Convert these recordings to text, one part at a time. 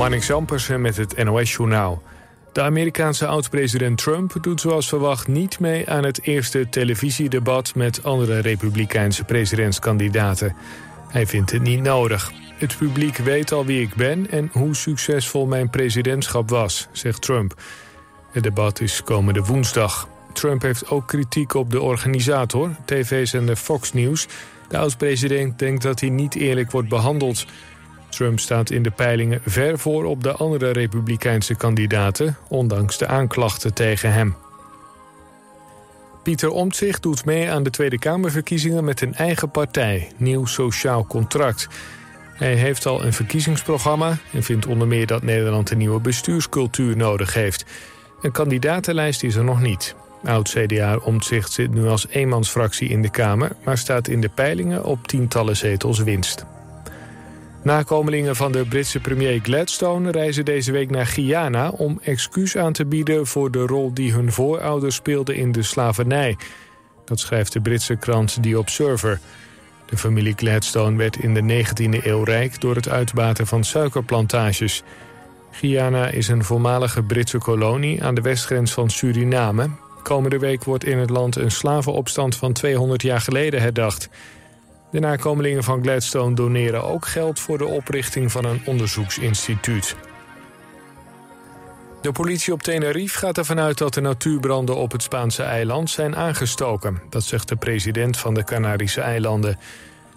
Marnix Zampersen met het NOS-journaal. De Amerikaanse oud-president Trump doet zoals verwacht niet mee aan het eerste televisiedebat met andere republikeinse presidentskandidaten. Hij vindt het niet nodig. Het publiek weet al wie ik ben en hoe succesvol mijn presidentschap was, zegt Trump. Het debat is komende woensdag. Trump heeft ook kritiek op de organisator, tv-zender Fox News. De oud-president denkt dat hij niet eerlijk wordt behandeld. Trump staat in de peilingen ver voor op de andere republikeinse kandidaten... ondanks de aanklachten tegen hem. Pieter Omtzigt doet mee aan de Tweede Kamerverkiezingen met een eigen partij, Nieuw Sociaal Contract. Hij heeft al een verkiezingsprogramma en vindt onder meer dat Nederland een nieuwe bestuurscultuur nodig heeft. Een kandidatenlijst is er nog niet. Oud-CDA Omtzigt zit nu als eenmansfractie in de Kamer... maar staat in de peilingen op tientallen zetels winst. Nakomelingen van de Britse premier Gladstone reizen deze week naar Guyana... om excuus aan te bieden voor de rol die hun voorouders speelden in de slavernij. Dat schrijft de Britse krant The Observer. De familie Gladstone werd in de 19e eeuw rijk door het uitbaten van suikerplantages. Guyana is een voormalige Britse kolonie aan de westgrens van Suriname. Komende week wordt in het land een slavenopstand van 200 jaar geleden herdacht... De nakomelingen van Gladstone doneren ook geld voor de oprichting van een onderzoeksinstituut. De politie op Tenerife gaat ervan uit dat de natuurbranden op het Spaanse eiland zijn aangestoken. Dat zegt de president van de Canarische eilanden.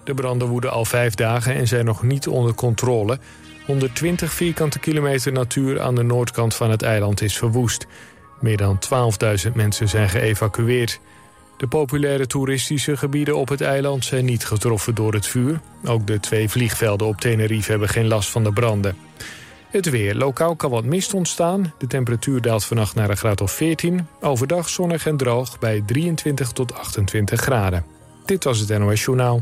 De branden woeden al vijf dagen en zijn nog niet onder controle. 120 vierkante kilometer natuur aan de noordkant van het eiland is verwoest. Meer dan 12.000 mensen zijn geëvacueerd. De populaire toeristische gebieden op het eiland zijn niet getroffen door het vuur. Ook de twee vliegvelden op Tenerife hebben geen last van de branden. Het weer. Lokaal kan wat mist ontstaan. De temperatuur daalt vannacht naar een graad of 14. Overdag zonnig en droog bij 23 tot 28 graden. Dit was het NOS Journaal.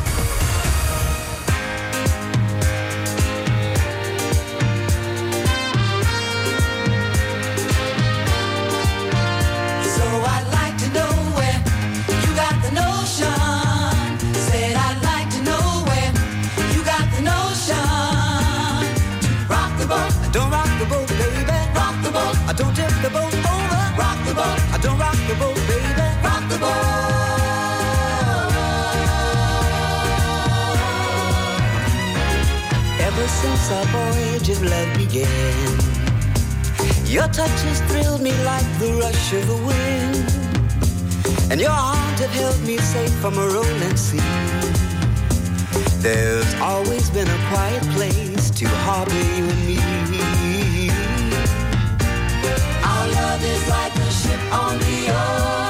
Of love began. Your touch has thrilled me like the rush of the wind, and your arms have held me safe from a rolling sea. There's always been a quiet place to harbor you and me. Our love is like a ship on the ocean.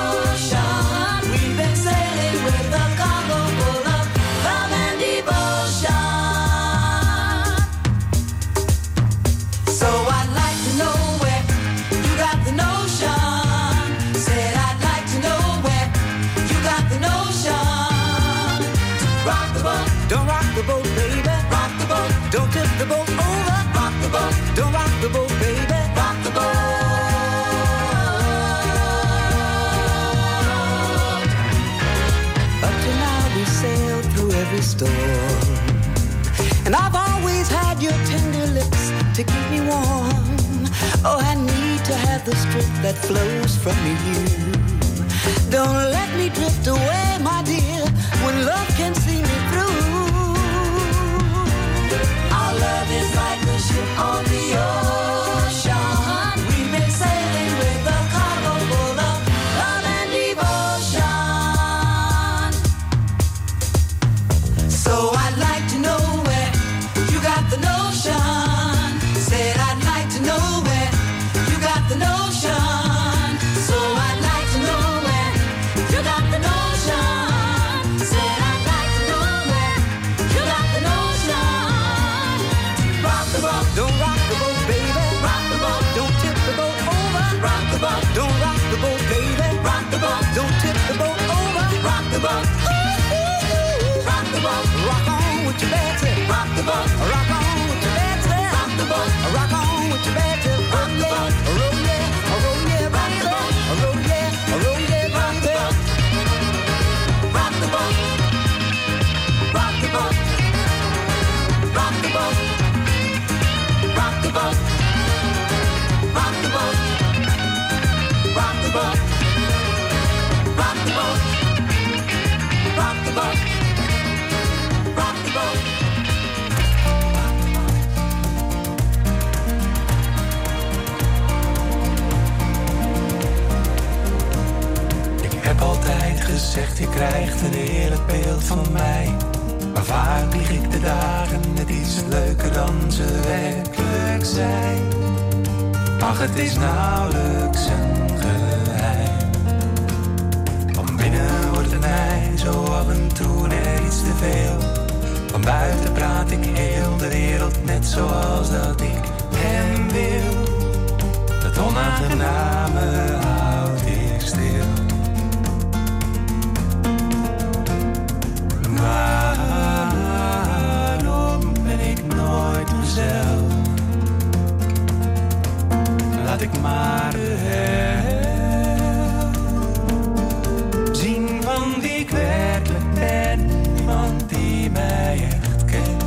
And I've always had your tender lips to keep me warm. Oh, I need to have the strength that flows from you. Don't let me drift away, my dear, when love can see me through. Our love is like a ship on the ocean. Gezegd, je krijgt een eerlijk beeld van mij. Maar vaak lieg ik de dagen net iets leuker dan ze werkelijk zijn. Ach, het is nauwelijks een geheim. Van binnen wordt het mij zo af en toe net iets te veel. Van buiten praat ik heel de wereld net zoals dat ik hem wil. Het onaangename Ik maar de zien van wie ik werkelijk ben. Niemand die mij echt kent.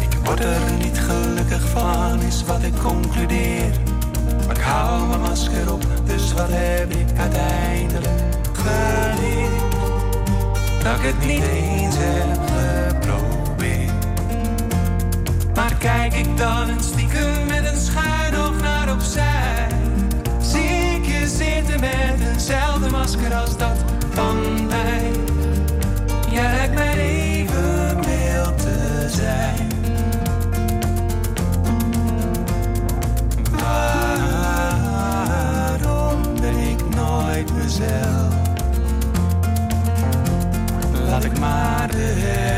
Ik word er niet gelukkig van, is wat ik concludeer. Maar ik hou mijn masker op, dus wat heb ik uiteindelijk geleerd? Dat ik het niet eens heb geprobeerd. Kijk ik dan een stiekem met een schuin oog naar opzij, zie ik je zitten met eenzelfde masker als dat van mij. Jij lijkt mij even mild te zijn. Waarom ben ik nooit mezelf? laat ik maar de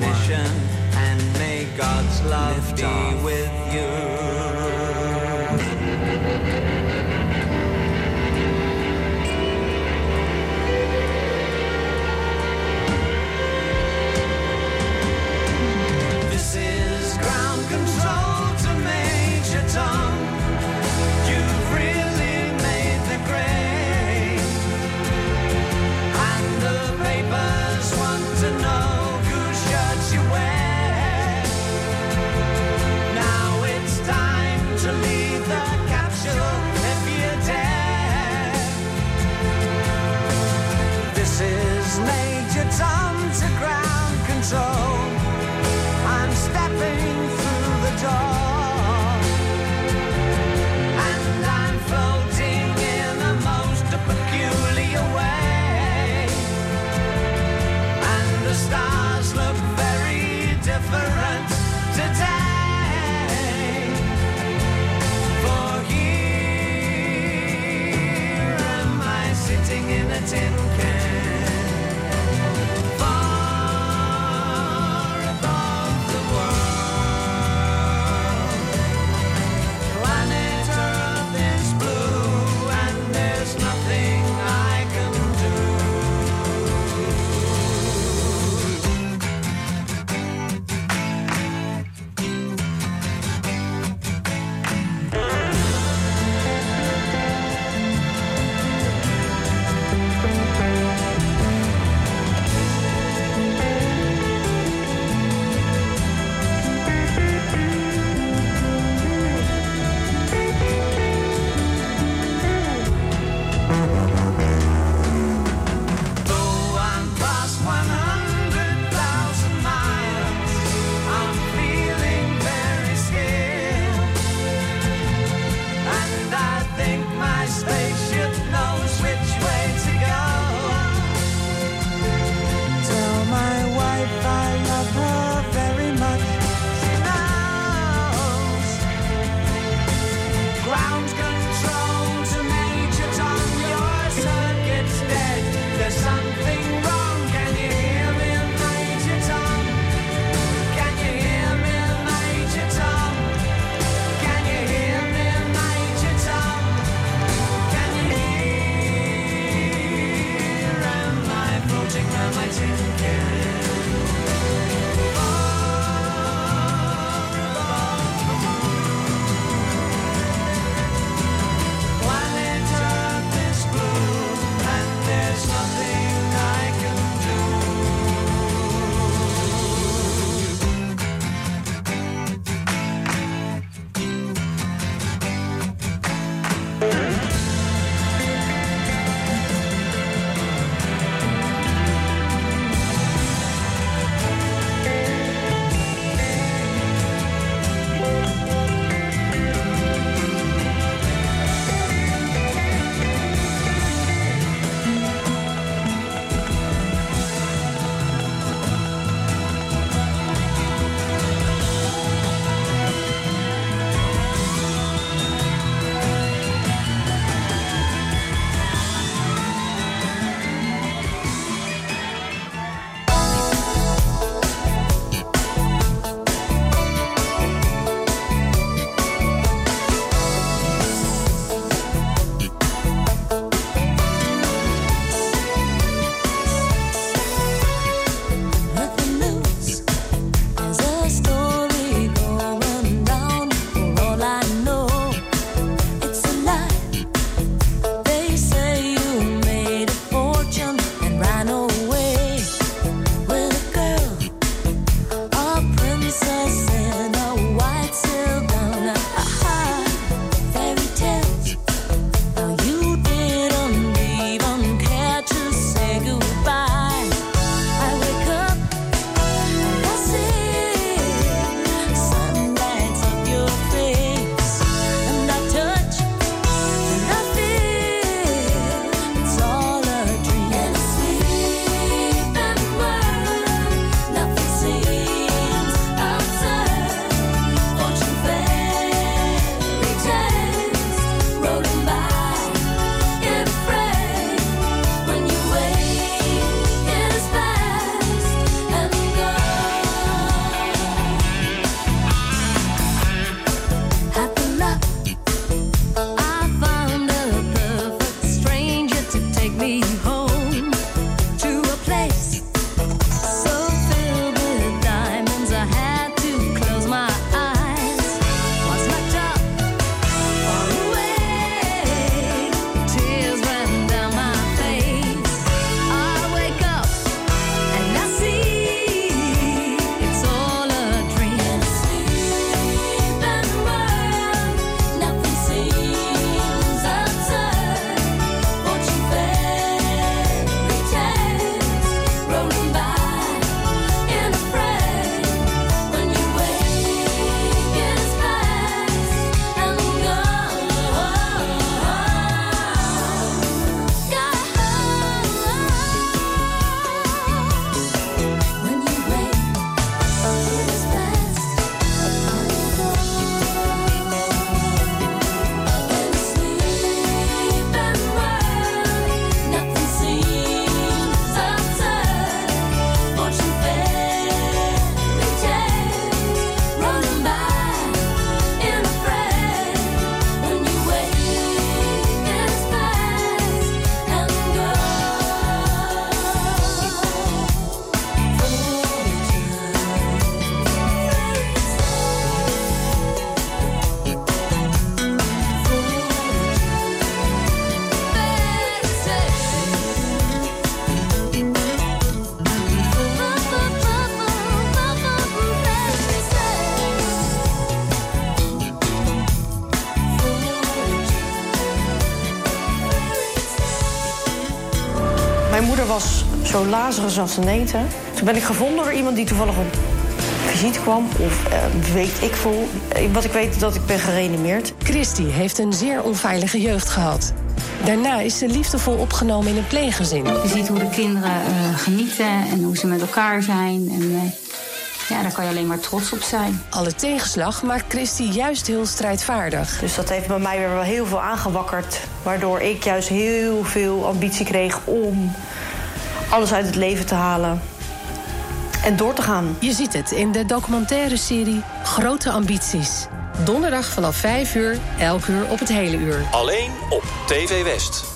ignition and may God's love be with you. Zo Lazarus als een eten. Toen ben ik gevonden door iemand die toevallig op visite kwam. Of eh, weet ik veel. Wat ik weet dat ik ben gereanimeerd. Christy heeft een zeer onveilige jeugd gehad. Daarna is ze liefdevol opgenomen in een pleeggezin. Je ziet hoe de kinderen eh, genieten en hoe ze met elkaar zijn. En eh, ja, daar kan je alleen maar trots op zijn. Alle tegenslag maakt Christy juist heel strijdvaardig. Dus dat heeft bij mij weer wel heel veel aangewakkerd. Waardoor ik juist heel veel ambitie kreeg om alles uit het leven te halen. En door te gaan. Je ziet het in de documentaire serie Grote Ambities. Donderdag vanaf 5 uur, elk uur op het hele uur. Alleen op TV West.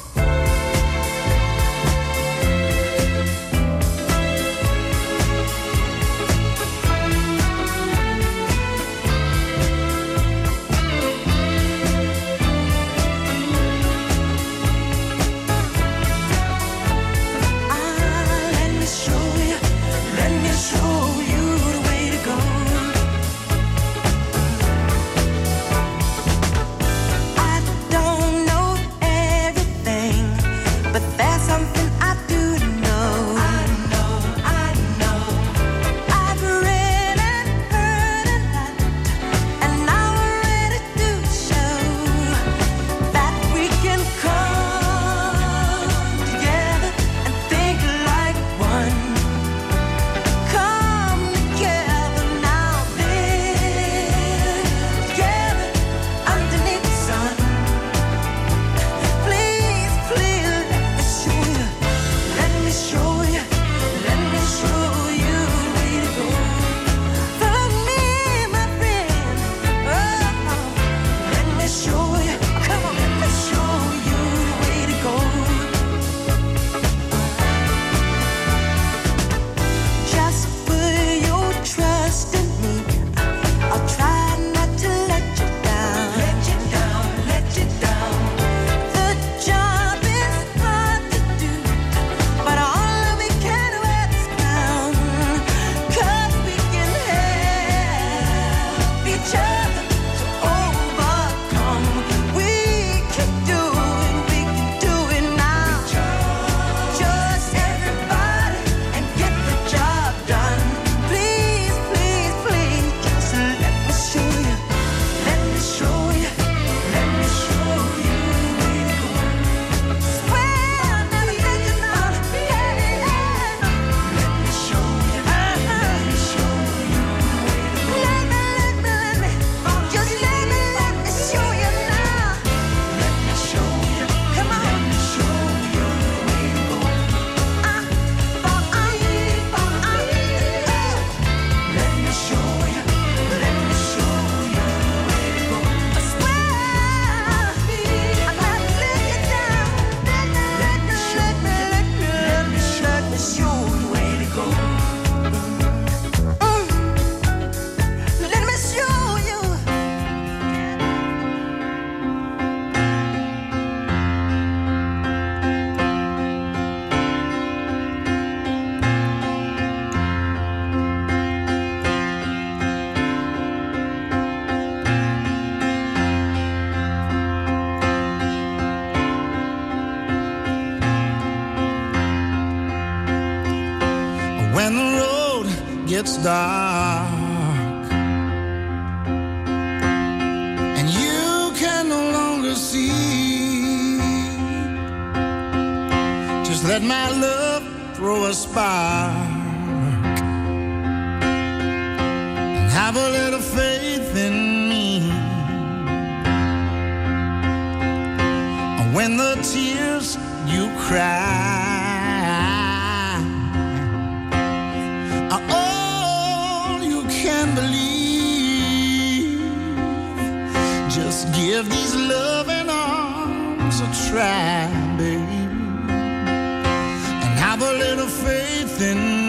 Gets dark. And you can no longer see. Just let my love throw a spark. And have a little faith in me. And when the tears you cry give these loving arms a try, baby, and have a little faith in me,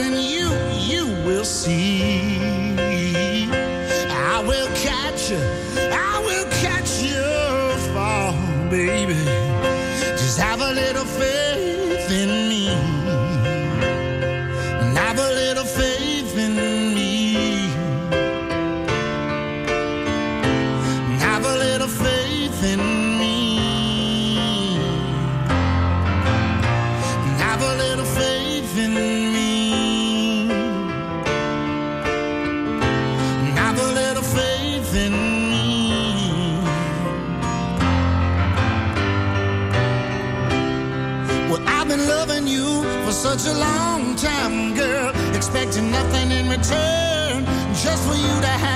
and you, you will see. I will catch you,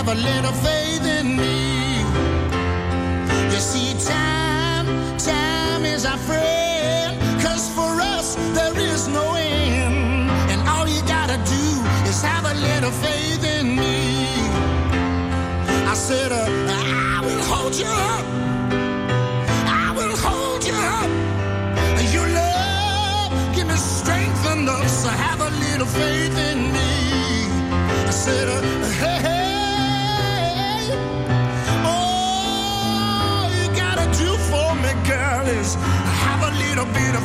have a little faith in me. You see, time, time is our friend, cause for us there is no end. And all you gotta do is have a little faith in me. I said, uh,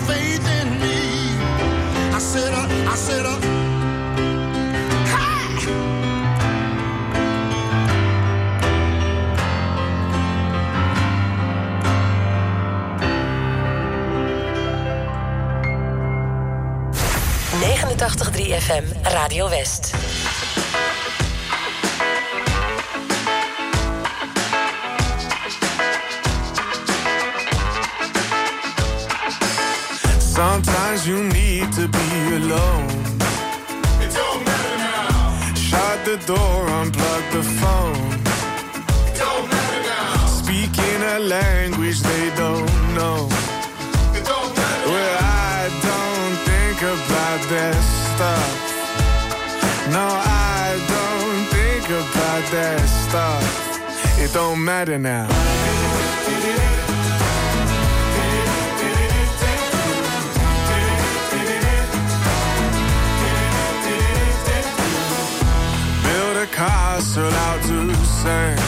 faith in me. I said, uh, I said, uh, hey. FM Radio West. Sometimes you need to be alone. It don't matter now. Shut the door, unplug the phone. It don't matter now. Speaking a language they don't know. It don't matter Well, I don't think about that stuff. No, I don't think about that stuff. It don't matter now. A castle out to sand.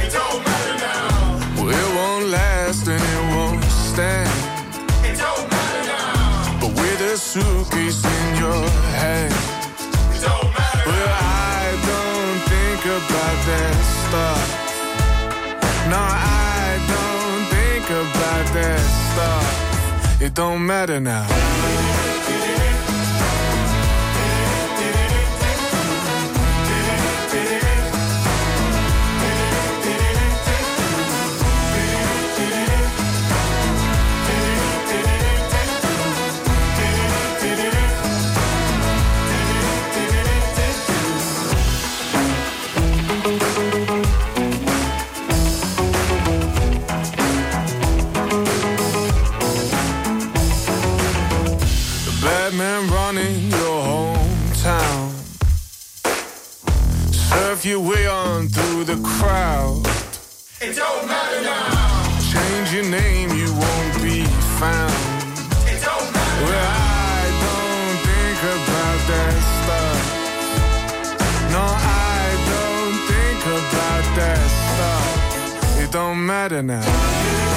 It don't matter now. Well, it won't last and it won't stand. It don't matter now. But with a suitcase in your hand. It don't matter Well, I don't think about that stuff. No, I don't think about that stuff. It don't matter now. Man running your hometown. Surf your way on through the crowd. It don't matter now. Change your name, you won't be found. It don't matter Well, I don't think about that stuff. No, I don't think about that stuff. It don't matter now.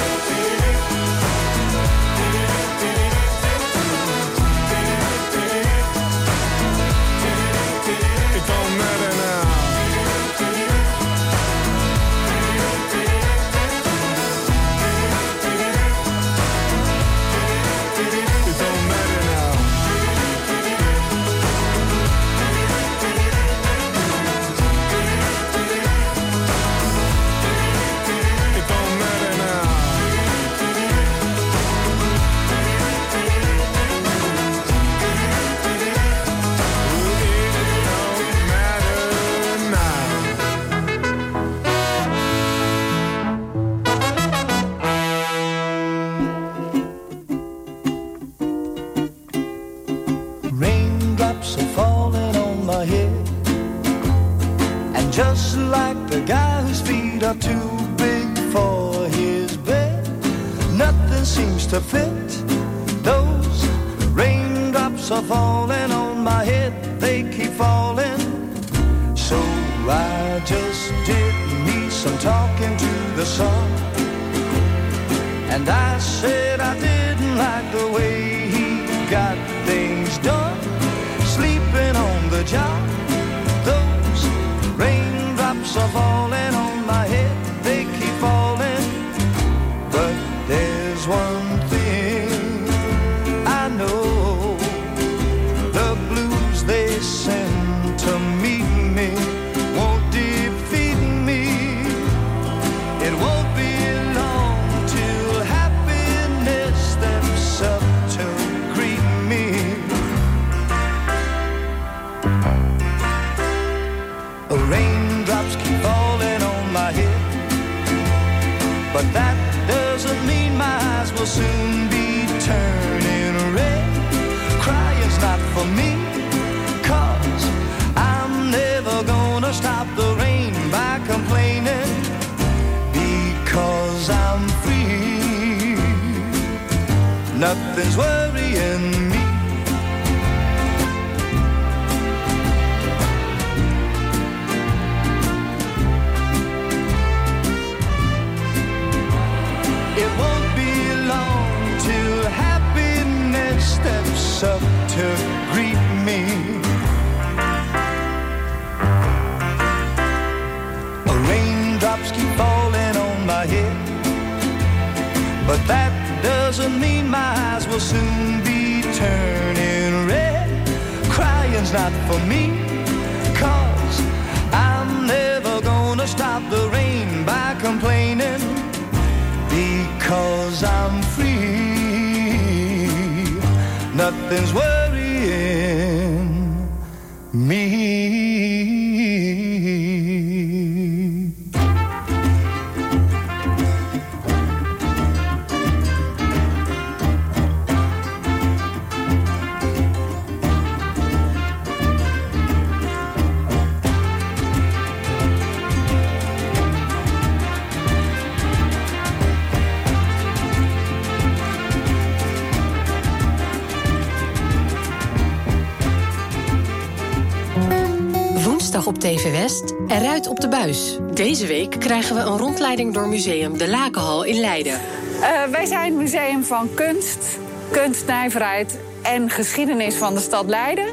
Nothing's worrying will soon be turning red. Crying's not for me, cause I'm never gonna stop the rain by complaining because I'm free. Nothing's Op TV West, eruit op de buis. Deze week krijgen we een rondleiding door museum De Lakenhal in Leiden. Eh, wij zijn het Museum van Kunst, Kunstnijverheid en Geschiedenis van de stad Leiden.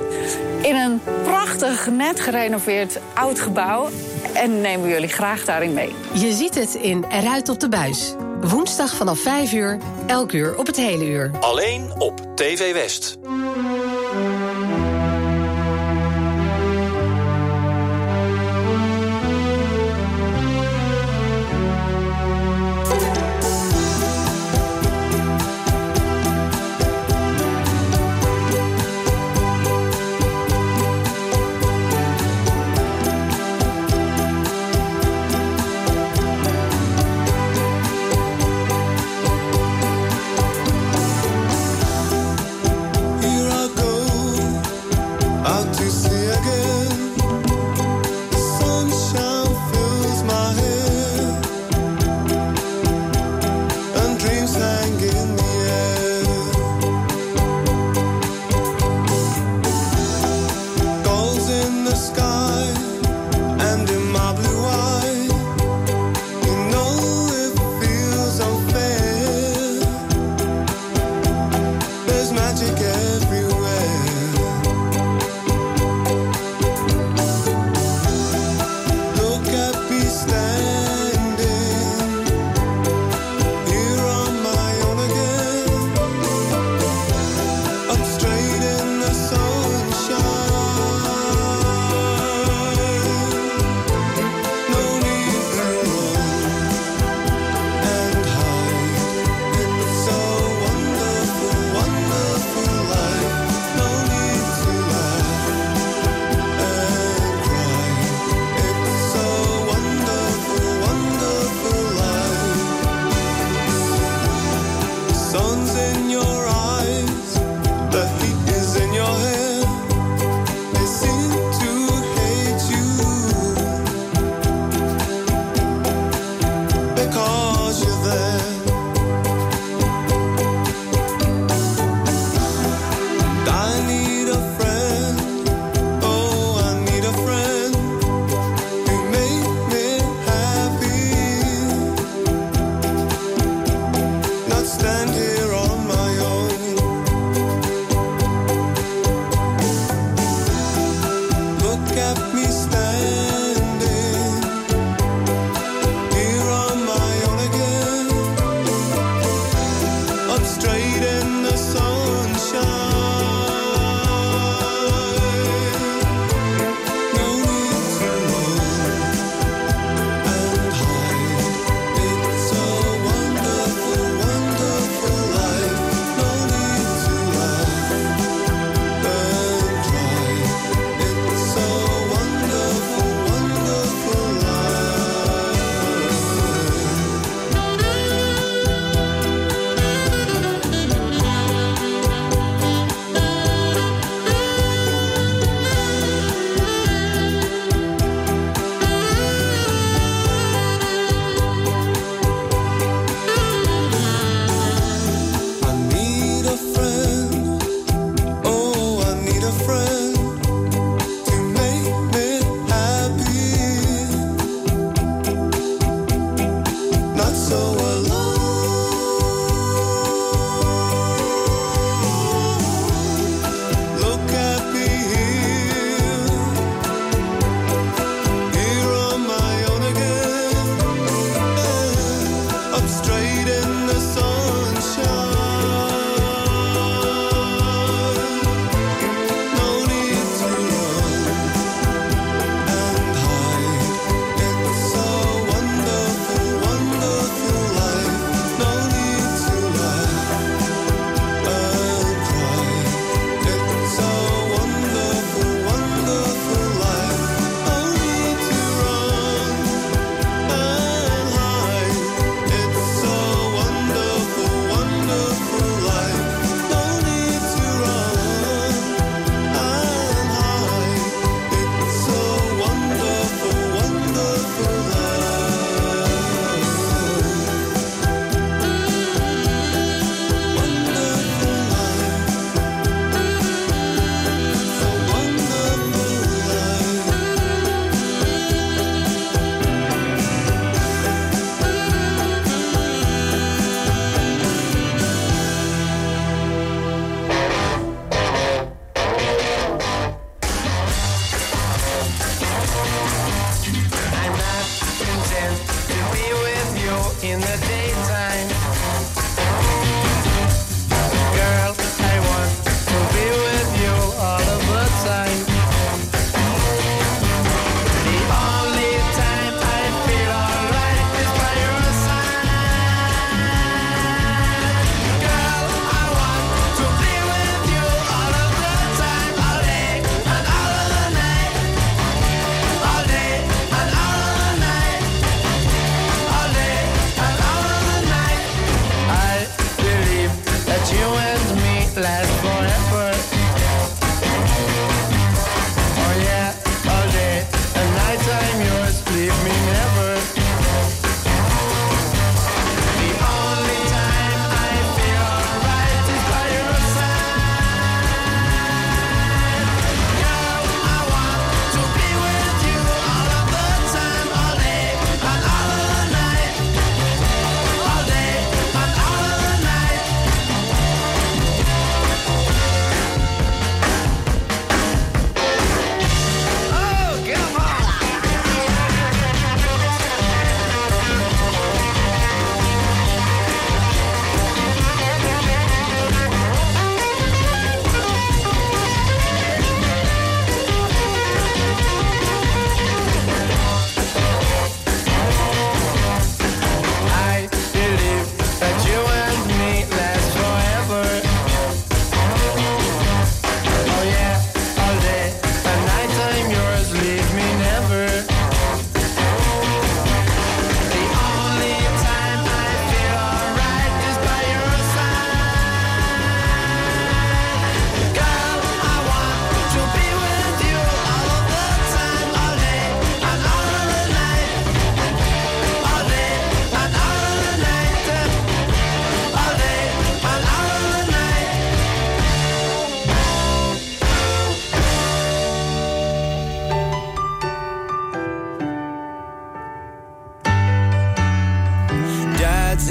In een prachtig, net gerenoveerd oud gebouw. En nemen we jullie graag daarin mee. Je ziet het in Eruit op de buis. Woensdag vanaf 5 uur, elk uur op het hele uur. Alleen op TV West.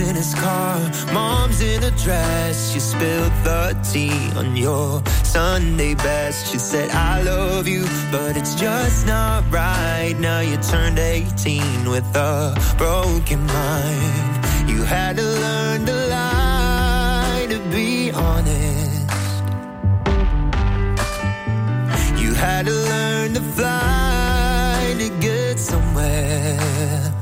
In his car, mom's in a dress. You spilled the tea on your Sunday best. She said, I love you, but it's just not right. Now you turned 18 with a broken mind. You had to learn to lie to be honest. You had to learn to fly to get somewhere.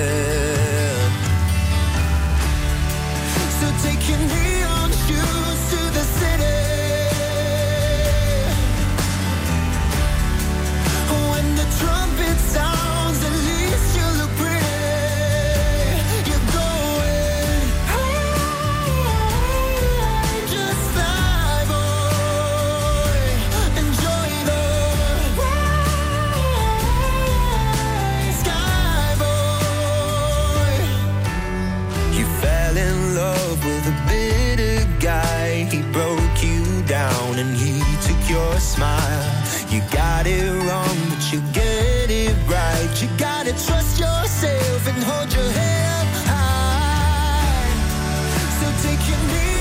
Smile. You got it wrong, but you get it right. You gotta trust yourself and hold your head up high. So take your neon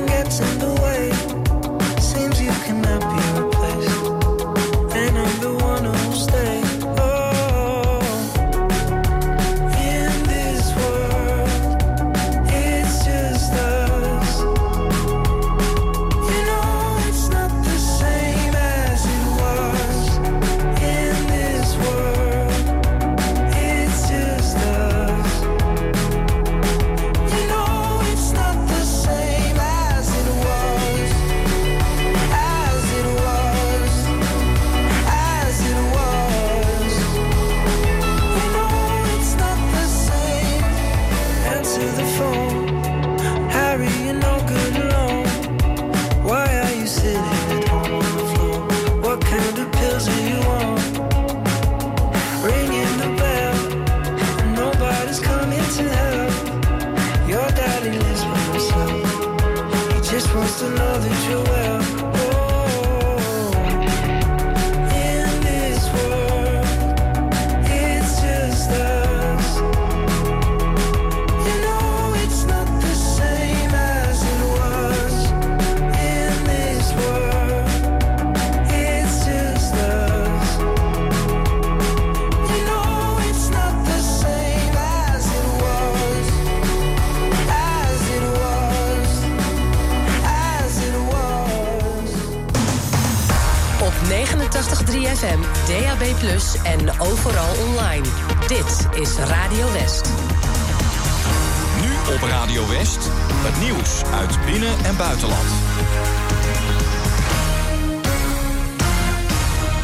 nothing gets in the way.